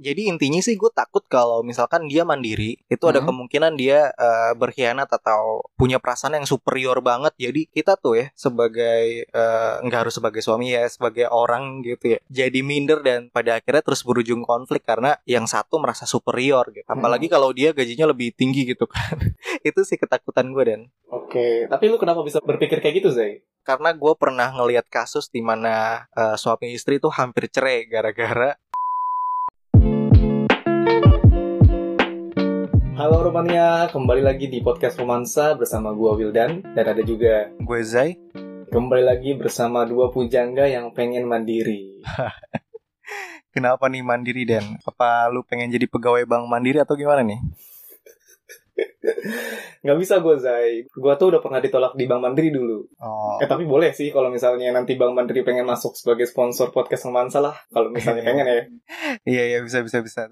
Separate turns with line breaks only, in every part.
Jadi intinya sih gue takut kalau misalkan dia mandiri, itu ada
Hmm.
kemungkinan dia eh, berkhianat atau punya perasaan yang superior banget. Jadi kita tuh ya sebagai nggak harus sebagai suami ya, sebagai orang gitu ya. Jadi minder dan pada akhirnya terus berujung konflik karena yang satu merasa superior gitu. Apalagi kalau dia gajinya lebih tinggi gitu kan. itu sih ketakutan gue dan
Oke, tapi lu kenapa bisa berpikir kayak gitu, Zai?
karena gue pernah ngelihat kasus di mana eh, suami istri tuh hampir cerai gara-gara
Halo Romania, kembali lagi di podcast Romansa bersama gua Wildan dan ada juga
gue Zai
kembali lagi bersama dua pujangga yang pengen mandiri.
Kenapa nih mandiri Dan? Apa lu pengen jadi pegawai bank mandiri atau gimana nih?
Nggak bisa gue Zai, gua tuh udah pernah ditolak di Bank Mandiri dulu.
Oh,
Eh tapi boleh sih kalau misalnya nanti Bank Mandiri pengen masuk sebagai sponsor podcast Romansa lah, kalau misalnya pengen ya.
iya iya bisa bisa bisa.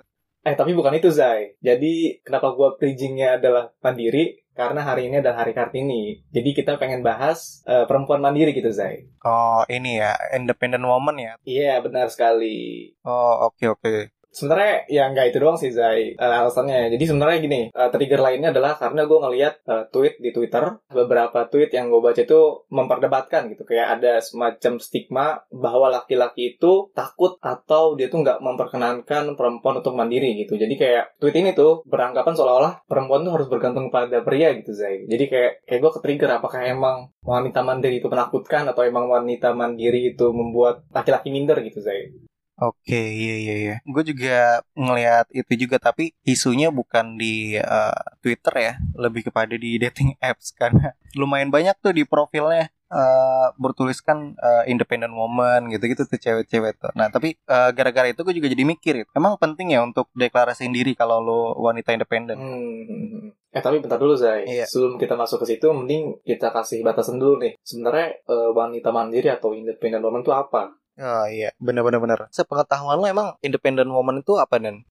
Eh tapi bukan itu Zai. Jadi kenapa gua bridgingnya adalah mandiri? Karena hari ini adalah hari Kartini. Jadi kita pengen bahas eh, perempuan mandiri gitu Zai.
Oh ini ya independent woman ya.
Iya benar sekali.
Oh oke oke.
Sebenarnya ya nggak itu doang sih Zai eh, alasannya. Jadi sebenarnya gini, eh, trigger lainnya adalah karena gue ngelihat eh, tweet di Twitter, beberapa tweet yang gue baca itu memperdebatkan gitu, kayak ada semacam stigma bahwa laki-laki itu takut atau dia tuh nggak memperkenankan perempuan untuk mandiri gitu. Jadi kayak tweet ini tuh beranggapan seolah-olah perempuan tuh harus bergantung pada pria gitu Zai. Jadi kayak kayak gue ke-trigger apakah emang wanita mandiri itu menakutkan atau emang wanita mandiri itu membuat laki-laki minder gitu Zai.
Oke iya iya iya. Gue juga ngelihat itu juga tapi isunya bukan di eh, Twitter ya, lebih kepada di dating apps karena lumayan banyak tuh di profilnya eh, bertuliskan eh, independent woman gitu-gitu tuh cewek-cewek tuh. Nah tapi eh, gara-gara itu gue juga jadi mikir, emang penting ya untuk deklarasiin diri kalau lo wanita independen?
Hmm. Eh tapi bentar dulu Zai.
Iya.
Sebelum kita masuk ke situ, mending kita kasih batasan dulu nih. Sebenarnya eh, wanita mandiri atau independent woman itu apa?
Oh iya, bener-bener bener. Sepengetahuan lo emang independent woman itu apa dan?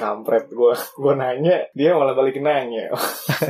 Kampret gue, gue nanya, dia malah balikin nanya.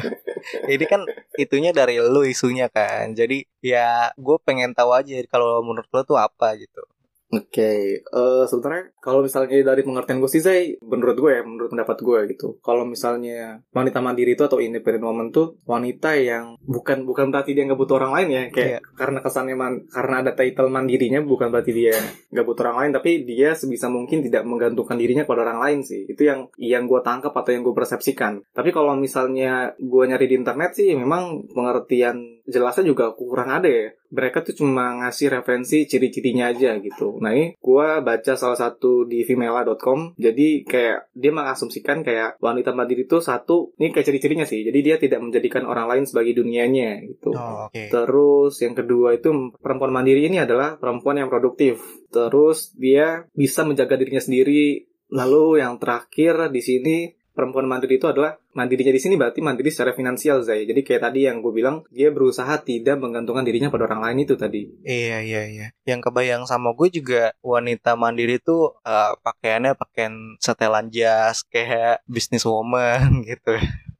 Ini kan itunya dari lo isunya kan. Jadi ya gue pengen tahu aja kalau menurut lo tuh apa gitu.
Oke, eh sebenarnya kalau misalnya dari pengertian gue sih, Zai, menurut gue ya, menurut pendapat gue gitu. Kalau misalnya wanita mandiri itu atau independent woman tuh wanita yang bukan bukan berarti dia nggak butuh orang lain ya, kayak karena kesannya man, karena ada title mandirinya bukan berarti dia nggak butuh orang lain, tapi dia sebisa mungkin tidak menggantungkan dirinya pada orang lain sih. Itu yang yang gue tangkap atau yang gue persepsikan. Tapi kalau misalnya gue nyari di internet sih, memang pengertian jelasnya juga kurang ada ya mereka tuh cuma ngasih referensi ciri-cirinya aja gitu. Nah ini gue baca salah satu di femela.com, jadi kayak dia mengasumsikan kayak wanita mandiri itu satu, ini kayak ciri-cirinya sih, jadi dia tidak menjadikan orang lain sebagai dunianya gitu.
Oh, oke.
Terus yang kedua itu perempuan mandiri ini adalah perempuan yang produktif. Terus dia bisa menjaga dirinya sendiri. Lalu yang terakhir di sini perempuan mandiri itu adalah mandirinya di sini berarti mandiri secara finansial Zai. Jadi kayak tadi yang gue bilang dia berusaha tidak menggantungkan dirinya pada orang lain itu tadi.
Iya iya iya. Yang kebayang sama gue juga wanita mandiri tuh eh, pakaiannya pakaian setelan jas kayak business woman gitu.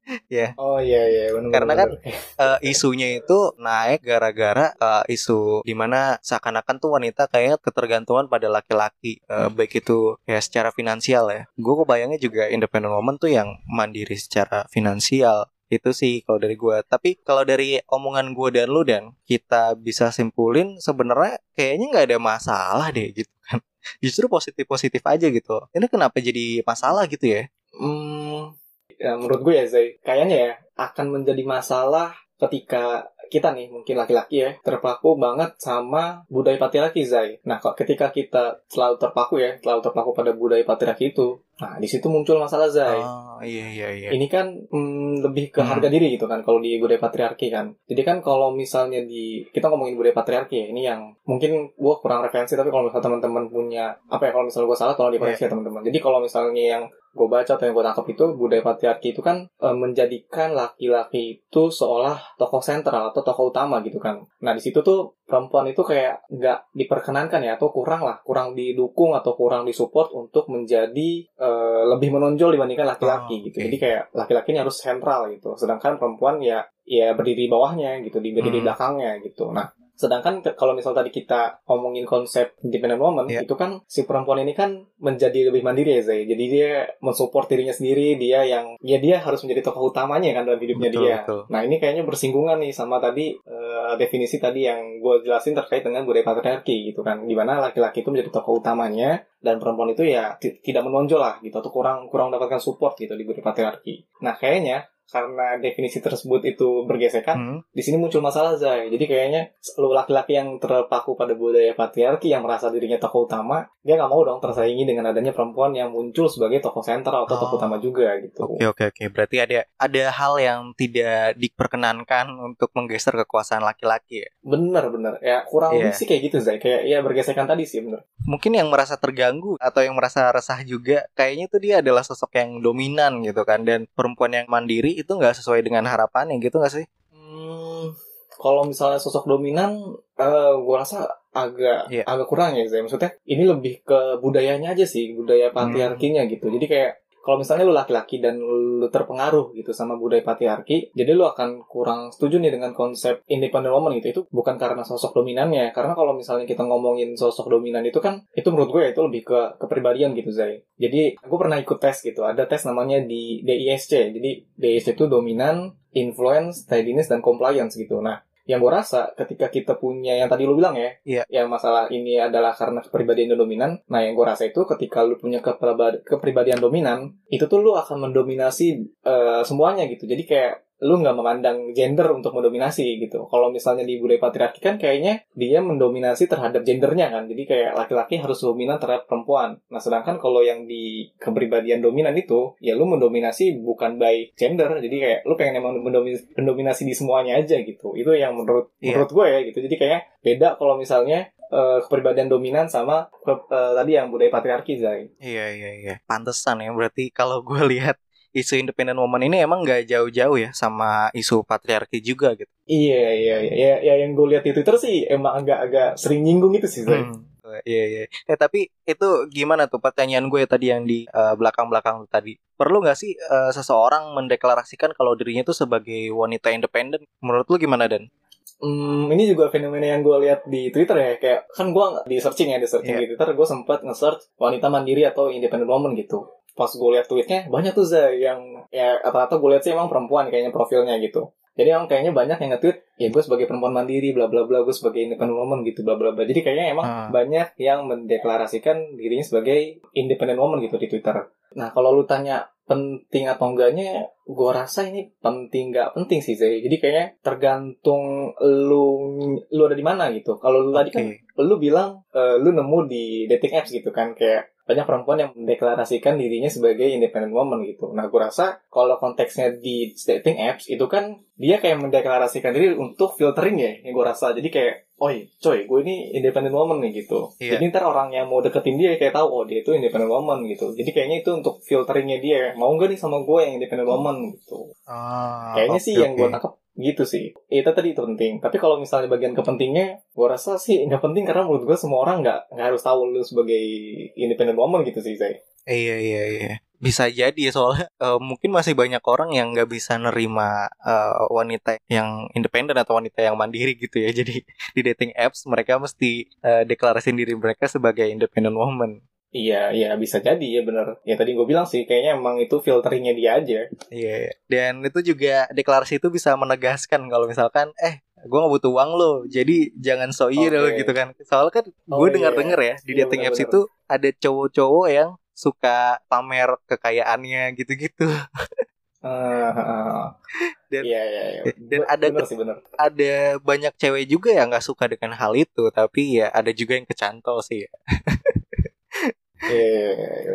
ya.
Oh iya iya benar.
Karena kan Eh, isunya itu naik gara-gara eh, isu di mana seakan-akan tuh wanita kayak ketergantungan pada laki-laki Eh, baik itu ya secara finansial ya. Gue kebayangnya juga independent woman tuh yang mandiri secara finansial itu sih kalau dari gue. Tapi kalau dari omongan gue dan lu dan kita bisa simpulin sebenarnya kayaknya nggak ada masalah deh gitu kan. Justru positif-positif aja gitu. Ini kenapa jadi masalah gitu ya?
Hmm, ya menurut gue ya Zai, kayaknya ya akan menjadi masalah ketika kita nih mungkin laki-laki ya terpaku banget sama budaya patriarki Zai. Nah, kok ketika kita selalu terpaku ya, selalu terpaku pada budaya patriarki itu, nah di situ muncul masalah Zai.
Oh iya iya iya.
Ini kan mm, lebih ke
Hmm.
harga diri gitu kan kalau di budaya patriarki kan. Jadi kan kalau misalnya di kita ngomongin budaya patriarki ya, ini yang mungkin gue kurang referensi tapi kalau misalnya teman-teman punya apa ya kalau misalnya gue salah tolong dikoreksi ya teman-teman. Jadi kalau misalnya yang gue baca atau yang gue tangkap itu budaya patriarki itu kan eh, menjadikan laki-laki itu seolah tokoh sentral atau tokoh utama gitu kan. Nah di situ tuh perempuan itu kayak nggak diperkenankan ya atau kurang lah, kurang didukung atau kurang disupport untuk menjadi eh, lebih menonjol dibandingkan laki-laki
Oh,
gitu.
oke.
Jadi kayak laki-laki ini harus sentral gitu. Sedangkan perempuan ya ya berdiri di bawahnya gitu, di berdiri di
Hmm.
belakangnya gitu. Nah, Sedangkan kalau misal tadi kita ngomongin konsep independent woman,
Iya.
itu kan si perempuan ini kan menjadi lebih mandiri ya Zay. Jadi dia mensupport dirinya sendiri, dia yang ya dia harus menjadi tokoh utamanya kan dalam hidupnya
Betul,
dia.
betul.
Nah ini kayaknya bersinggungan nih sama tadi eh, definisi tadi yang gue jelasin terkait dengan budaya patriarki gitu kan, di mana laki-laki itu menjadi tokoh utamanya dan perempuan itu ya ti- tidak menonjol lah gitu atau kurang kurang mendapatkan support gitu di budaya patriarki. Nah kayaknya karena definisi tersebut itu bergesekan,
Hmm.
di sini muncul masalah Zai. Jadi kayaknya lu laki-laki yang terpaku pada budaya patriarki yang merasa dirinya tokoh utama, dia nggak mau dong tersaingi dengan adanya perempuan yang muncul sebagai tokoh sentral atau tokoh
Oh.
utama juga gitu.
Oke oke oke. Berarti ada ada hal yang tidak diperkenankan untuk menggeser kekuasaan laki-laki ya.
Bener bener ya kurang
Iya.
lebih sih kayak gitu Zai. Kayak ya bergesekan tadi sih bener.
Mungkin yang merasa terganggu atau yang merasa resah juga kayaknya tuh dia adalah sosok yang dominan gitu kan dan perempuan yang mandiri itu nggak sesuai dengan harapannya gitu nggak sih?
Hmm, kalau misalnya sosok dominan, eh gua rasa agak
Iya.
agak kurang ya. Maksudnya ini lebih ke budayanya aja sih, budaya patriarkinya gitu. Jadi kayak kalau misalnya lu laki-laki dan lu terpengaruh gitu sama budaya patriarki, jadi lu akan kurang setuju nih dengan konsep independent woman gitu. Itu bukan karena sosok dominannya, karena kalau misalnya kita ngomongin sosok dominan itu kan, itu menurut gue itu lebih ke kepribadian gitu Zai. Jadi gue pernah ikut tes gitu, ada tes namanya di DISC. Jadi DISC itu dominan, influence, steadiness, dan compliance gitu. Nah, yang gue rasa ketika kita punya yang tadi lu bilang ya,
Iya.
yang masalah ini adalah karena kepribadian yang dominan. Nah, yang gue rasa itu ketika lu punya kepribadi- kepribadian dominan, itu tuh lu akan mendominasi eh, semuanya gitu. Jadi kayak lu nggak memandang gender untuk mendominasi gitu. Kalau misalnya di budaya patriarki kan kayaknya dia mendominasi terhadap gendernya kan. Jadi kayak laki-laki harus dominan terhadap perempuan. Nah, sedangkan kalau yang di kepribadian dominan itu, ya lu mendominasi bukan by gender. Jadi kayak lu pengen emang mendominasi, mendominasi di semuanya aja gitu. Itu yang menurut
Iya.
menurut gue ya gitu. Jadi kayaknya beda kalau misalnya eh, kepribadian dominan sama eh, tadi yang budaya patriarki Zai.
Iya iya iya. Pantesan ya berarti kalau gue lihat isu independent woman ini emang nggak jauh-jauh ya sama isu patriarki juga gitu.
Iya iya iya ya, ya yang gue lihat di Twitter sih emang agak-agak sering nyinggung itu sih.
Hmm. Iya iya. Eh tapi itu gimana tuh pertanyaan gue tadi yang di eh, belakang-belakang tadi. Perlu nggak sih eh, seseorang mendeklarasikan kalau dirinya tuh sebagai wanita independen? Menurut lu gimana Dan?
Hmm, ini juga fenomena yang gue lihat di Twitter ya kayak kan gue di searching ya di searching
Iya.
di Twitter gue sempat nge-search wanita mandiri atau independent woman gitu pas gue lihat tweetnya banyak tuh Zai yang ya rata-rata gue lihat sih emang perempuan kayaknya profilnya gitu. Jadi emang kayaknya banyak yang nge-tweet ya gue sebagai perempuan mandiri bla bla bla gue sebagai independent woman gitu bla bla bla. Jadi kayaknya emang
Ah.
banyak yang mendeklarasikan dirinya sebagai independent woman gitu di Twitter. Nah kalau lu tanya penting atau enggaknya gue rasa ini penting nggak penting sih Zai jadi kayaknya tergantung lu lu ada di mana gitu. Kalau lu tadi kan lu bilang eh, lu nemu di dating apps gitu kan kayak banyak perempuan yang mendeklarasikan dirinya sebagai independent woman gitu. Nah, gue rasa kalau konteksnya di dating apps itu kan dia kayak mendeklarasikan diri untuk filtering ya, yang gue rasa. Jadi kayak, oi, coy, gue ini independent woman nih gitu.
Iya.
Jadi ntar orang yang mau deketin dia kayak tahu, oh dia itu independent woman gitu. Jadi kayaknya itu untuk filteringnya dia. Mau nggak nih sama gue yang independent woman gitu.
Ah,
Kayaknya
oke,
sih yang gue tangkap gitu sih. Itu tadi itu penting. Tapi kalau misalnya bagian kepentingnya, gue rasa sih nggak penting karena menurut gue semua orang nggak nggak harus tahu lu sebagai independent woman gitu sih, Zai.
Iya iya iya. Bisa jadi ya soalnya eh, mungkin masih banyak orang yang nggak bisa nerima eh, wanita yang independen atau wanita yang mandiri gitu ya. Jadi di dating apps mereka mesti eh, deklarasiin diri mereka sebagai independent woman.
Iya, iya bisa jadi ya bener. Ya tadi gue bilang sih kayaknya emang itu filteringnya dia aja.
Iya. iya. Dan itu juga deklarasi itu bisa menegaskan kalau misalkan eh gue nggak butuh uang lo jadi jangan so
Oke.
gitu kan soalnya kan
Oh,
gue
iya.
dengar dengar ya di
Iya,
dating apps itu ada cowok-cowok yang suka pamer kekayaannya gitu-gitu
Ah.
Dan-
Iya, iya, iya.
dan
Be-
ada
bener sih bener.
ada banyak cewek juga yang nggak suka dengan hal itu tapi ya ada juga yang kecantol sih ya.
Iya, iya, iya, iya,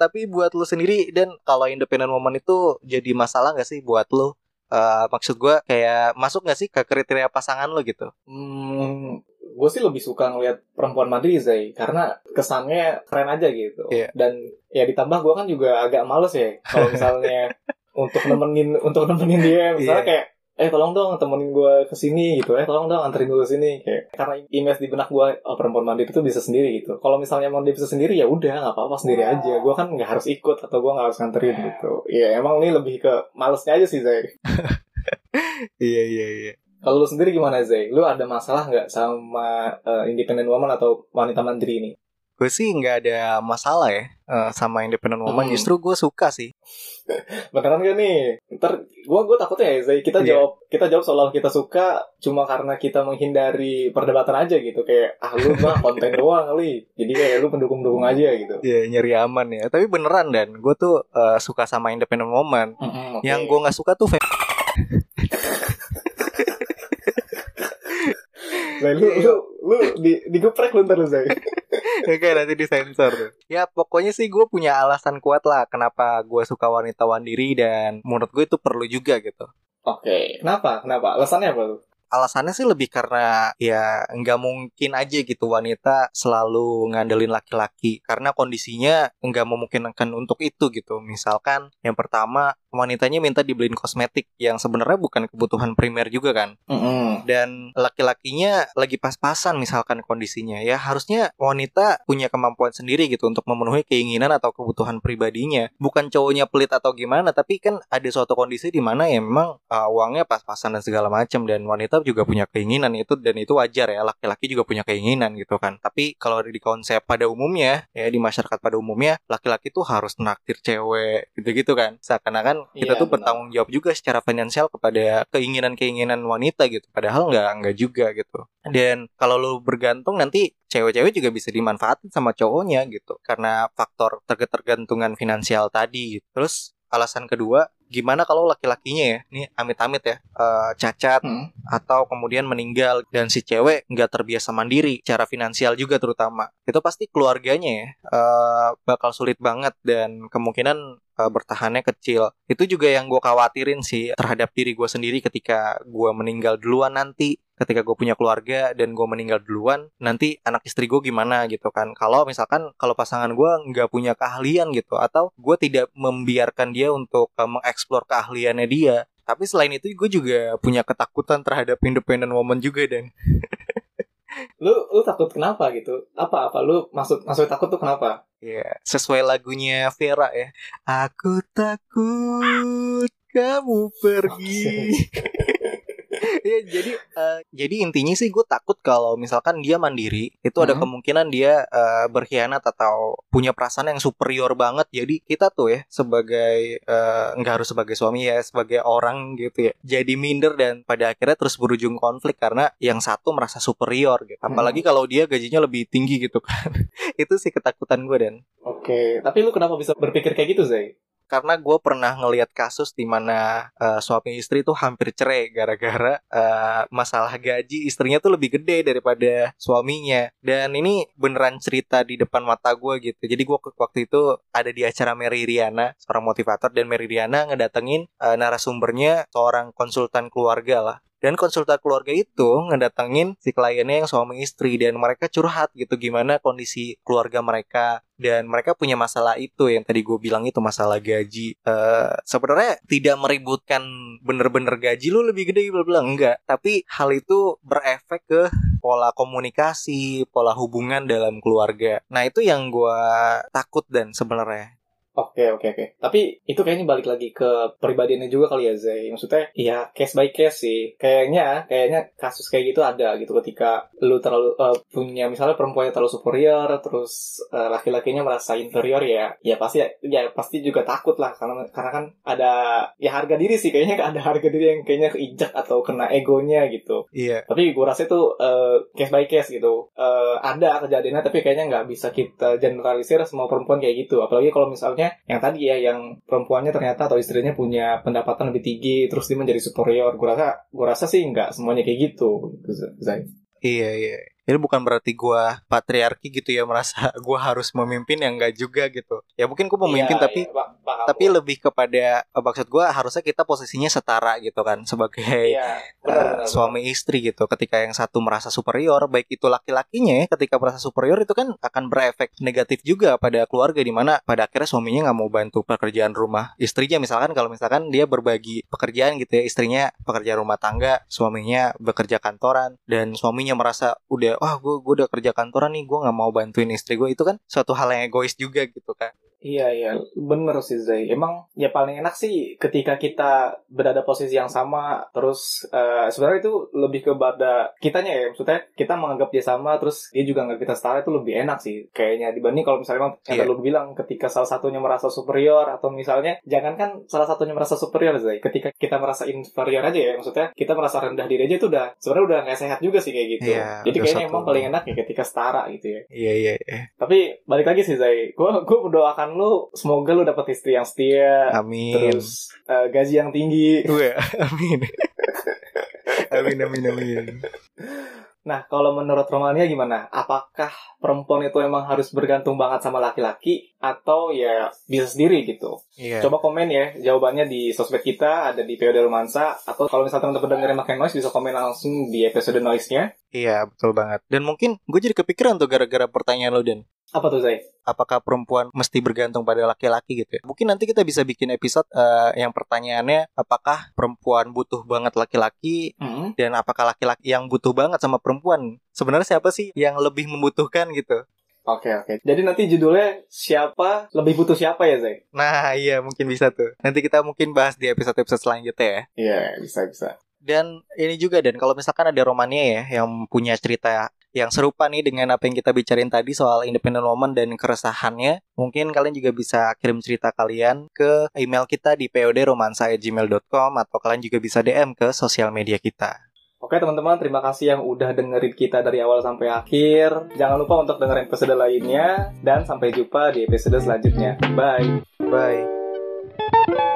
tapi buat lu sendiri dan kalau independent woman itu jadi masalah nggak sih buat lu Eh, maksud gue kayak masuk nggak sih ke kriteria pasangan lo gitu
Hmm, gue sih lebih suka ngeliat perempuan mandiri Zai karena kesannya keren aja gitu.
Iya.
Dan ya ditambah gue kan juga agak males ya kalau misalnya untuk nemenin untuk nemenin dia misalnya
Iya.
kayak eh tolong dong temenin gue ke sini gitu. Eh tolong dong anterin gue ke sini. Kayak karena image di benak gue oh, perempuan mandiri itu bisa sendiri gitu. Kalau misalnya mau dia bisa sendiri ya udah nggak apa-apa sendiri aja. Gue kan nggak harus ikut atau gue nggak harus nganterin gitu. Ya emang ini lebih ke malesnya aja sih Zai
iya iya iya.
Kalau lu sendiri gimana Zay? Lu ada masalah nggak sama uh, independent woman atau wanita mandiri ini?
Gue sih nggak ada masalah ya uh, sama independent woman.
Hmm.
Justru gue suka sih.
Beneran gak nih? Ntar gue gue takutnya ya Zay, kita
Iya.
jawab kita jawab soal kita suka cuma karena kita menghindari perdebatan aja gitu kayak ah lu mah konten doang kali. Jadi kayak lu pendukung-pendukung aja gitu.
Ya nyari aman ya. Tapi beneran dan gue tuh uh, suka sama independent woman.
Mm-mm, oke.
Yang gue nggak suka tuh
Zay, lu, lu, lu di, digeprek lu ntar lu Zay.
Oke nanti disensor tuh. Ya pokoknya sih gue punya alasan kuat lah kenapa gue suka wanita mandiri dan menurut gue itu perlu juga gitu.
Oke, kenapa? Kenapa? Alasannya apa lu?
Alasannya sih lebih karena ya nggak mungkin aja gitu wanita selalu ngandelin laki-laki karena kondisinya nggak memungkinkan untuk itu gitu. Misalkan yang pertama wanitanya minta dibeliin kosmetik yang sebenarnya bukan kebutuhan primer juga kan.
Mm-mm.
dan laki-lakinya lagi pas-pasan misalkan kondisinya ya harusnya wanita punya kemampuan sendiri gitu untuk memenuhi keinginan atau kebutuhan pribadinya bukan cowoknya pelit atau gimana tapi kan ada suatu kondisi di mana ya memang uh, uangnya pas-pasan dan segala macam dan wanita juga punya keinginan itu dan itu wajar ya laki-laki juga punya keinginan gitu kan tapi kalau di konsep pada umumnya ya di masyarakat pada umumnya laki-laki tuh harus naktir cewek gitu-gitu kan seakan-akan kita
Iya,
tuh
benar.
bertanggung jawab juga secara finansial kepada keinginan-keinginan wanita gitu padahal nggak nggak juga gitu dan kalau lu bergantung nanti cewek-cewek juga bisa dimanfaatin sama cowoknya gitu karena faktor ketergantungan finansial tadi gitu. terus alasan kedua gimana kalau laki-lakinya ya ini amit-amit ya eh, cacat
Mm.
atau kemudian meninggal dan si cewek nggak terbiasa mandiri secara finansial juga terutama itu pasti keluarganya ya eh, bakal sulit banget dan kemungkinan eh, bertahannya kecil. Itu juga yang gue khawatirin sih terhadap diri gue sendiri ketika gue meninggal duluan nanti. Ketika gue punya keluarga dan gue meninggal duluan nanti anak istri gue gimana gitu kan. Kalau misalkan kalau pasangan gue nggak punya keahlian gitu atau gue tidak membiarkan dia untuk eh, mengeksplor keahliannya dia tapi selain itu gue juga punya ketakutan terhadap independent woman juga dan
Lu lu takut kenapa gitu? Apa apa lu maksud maksud takut tuh kenapa?
ya sesuai lagunya Vera ya aku takut kamu pergi ya jadi eh, jadi intinya sih gue takut kalau misalkan dia mandiri itu ada
Hmm.
kemungkinan dia eh, berkhianat atau punya perasaan yang superior banget. Jadi kita tuh ya sebagai eh, nggak harus sebagai suami ya sebagai orang gitu ya jadi minder dan pada akhirnya terus berujung konflik karena yang satu merasa superior gitu. Apalagi kalau dia gajinya lebih tinggi gitu kan. Itu sih ketakutan gue dan.
Oke, tapi lu kenapa bisa berpikir kayak gitu, Zay?
Karena gue pernah ngelihat kasus di mana eh, suami istri tuh hampir cerai gara-gara eh, masalah gaji istrinya tuh lebih gede daripada suaminya. Dan ini beneran cerita di depan mata gue gitu. Jadi gue waktu itu ada di acara Mary Riana seorang motivator dan Mary Riana ngedatengin eh, narasumbernya seorang konsultan keluarga lah dan konsultan keluarga itu ngedatengin si kliennya yang suami istri dan mereka curhat gitu gimana kondisi keluarga mereka. Dan mereka punya masalah itu yang tadi gue bilang itu masalah gaji. Eh sebenarnya tidak meributkan bener-bener gaji lu lebih gede bla bla enggak. Tapi hal itu berefek ke pola komunikasi pola hubungan dalam keluarga. Nah itu yang gue takut dan sebenarnya
Oke, oke, oke. Tapi itu kayaknya balik lagi ke pribadiannya juga kali ya, Zay. Maksudnya, ya case by case sih. Kayaknya, kayaknya kasus kayak gitu ada gitu ketika lu terlalu eh, punya misalnya perempuannya terlalu superior, terus eh, laki-lakinya merasa inferior ya, ya pasti ya pasti juga takut lah karena karena kan ada ya harga diri sih kayaknya ada harga diri yang kayaknya keinjak atau kena egonya gitu.
iya
Tapi gue rasa itu eh, case by case gitu. Eh, ada kejadiannya tapi kayaknya nggak bisa kita generalisir semua perempuan kayak gitu. Apalagi kalau misalnya yang tadi ya yang perempuannya ternyata atau istrinya punya pendapatan lebih tinggi terus dia menjadi superior. Gue rasa gue rasa sih nggak semuanya kayak gitu. Zai.
iya iya jadi bukan berarti gue patriarki gitu ya merasa gue harus memimpin yang enggak juga gitu. Ya mungkin gue memimpin
Iya,
tapi
iya, paham
tapi
gua.
lebih kepada eh, maksud gue harusnya kita posisinya setara gitu kan sebagai
iya,
eh,
benar, benar,
suami istri gitu. Ketika yang satu merasa superior baik itu laki-lakinya ya ketika merasa superior itu kan akan berefek negatif juga pada keluarga di mana pada akhirnya suaminya nggak mau bantu pekerjaan rumah istrinya. Misalkan kalau misalkan dia berbagi pekerjaan gitu ya istrinya pekerja rumah tangga suaminya bekerja kantoran dan suaminya merasa udah wah gue gue udah kerja kantoran nih gue nggak mau bantuin istri gue itu kan suatu hal yang egois juga gitu kan
Iya iya bener sih Zai. Emang ya paling enak sih ketika kita berada posisi yang sama terus uh, sebenarnya itu lebih kepada kitanya ya maksudnya kita menganggap dia sama terus dia juga nggak kita setara itu lebih enak sih kayaknya dibanding kalau misalnya yang yeah. lu bilang ketika salah satunya merasa superior atau misalnya jangankan salah satunya merasa superior Zai. Ketika kita merasa inferior aja ya maksudnya kita merasa rendah diri aja itu udah sebenarnya udah nggak sehat juga sih kayak gitu. Yeah, Jadi kayaknya emang paling enak ya ketika setara gitu ya.
Iya yeah, iya. Yeah, yeah.
Tapi balik lagi sih Zai. Gue gue berdoakan lu semoga lu dapat istri yang setia
amin
terus uh, gaji yang tinggi
gue amin amin amin amin
Nah, kalau menurut Romania gimana? Apakah perempuan itu emang harus bergantung banget sama laki-laki atau ya bisa sendiri gitu?
Iya.
Coba komen ya jawabannya di sosmed kita, ada di POD Romansa atau kalau misalnya teman-teman dengerin makin noise bisa komen langsung di episode noise-nya.
Iya, betul banget. Dan mungkin gue jadi kepikiran tuh gara-gara pertanyaan lo, Dan.
Apa tuh, Zai?
Apakah perempuan mesti bergantung pada laki-laki gitu ya? Mungkin nanti kita bisa bikin episode uh, yang pertanyaannya apakah perempuan butuh banget laki-laki mm -hmm. dan apakah laki-laki yang butuh banget sama perempuan? Sebenarnya siapa sih yang lebih membutuhkan gitu?
Oke oke. Jadi nanti judulnya siapa lebih butuh siapa ya Zai?
Nah iya mungkin bisa tuh. Nanti kita mungkin bahas di episode-episode selanjutnya ya.
Iya bisa bisa.
Dan ini juga dan kalau misalkan ada Romania ya yang punya cerita yang serupa nih dengan apa yang kita bicarain tadi soal independent woman dan keresahannya. Mungkin kalian juga bisa kirim cerita kalian ke email kita di podromansa@gmail.com atau kalian juga bisa DM ke sosial media kita.
Oke teman-teman, terima kasih yang udah dengerin kita dari awal sampai akhir. Jangan lupa untuk dengerin episode lainnya dan sampai jumpa di episode selanjutnya. Bye.
Bye.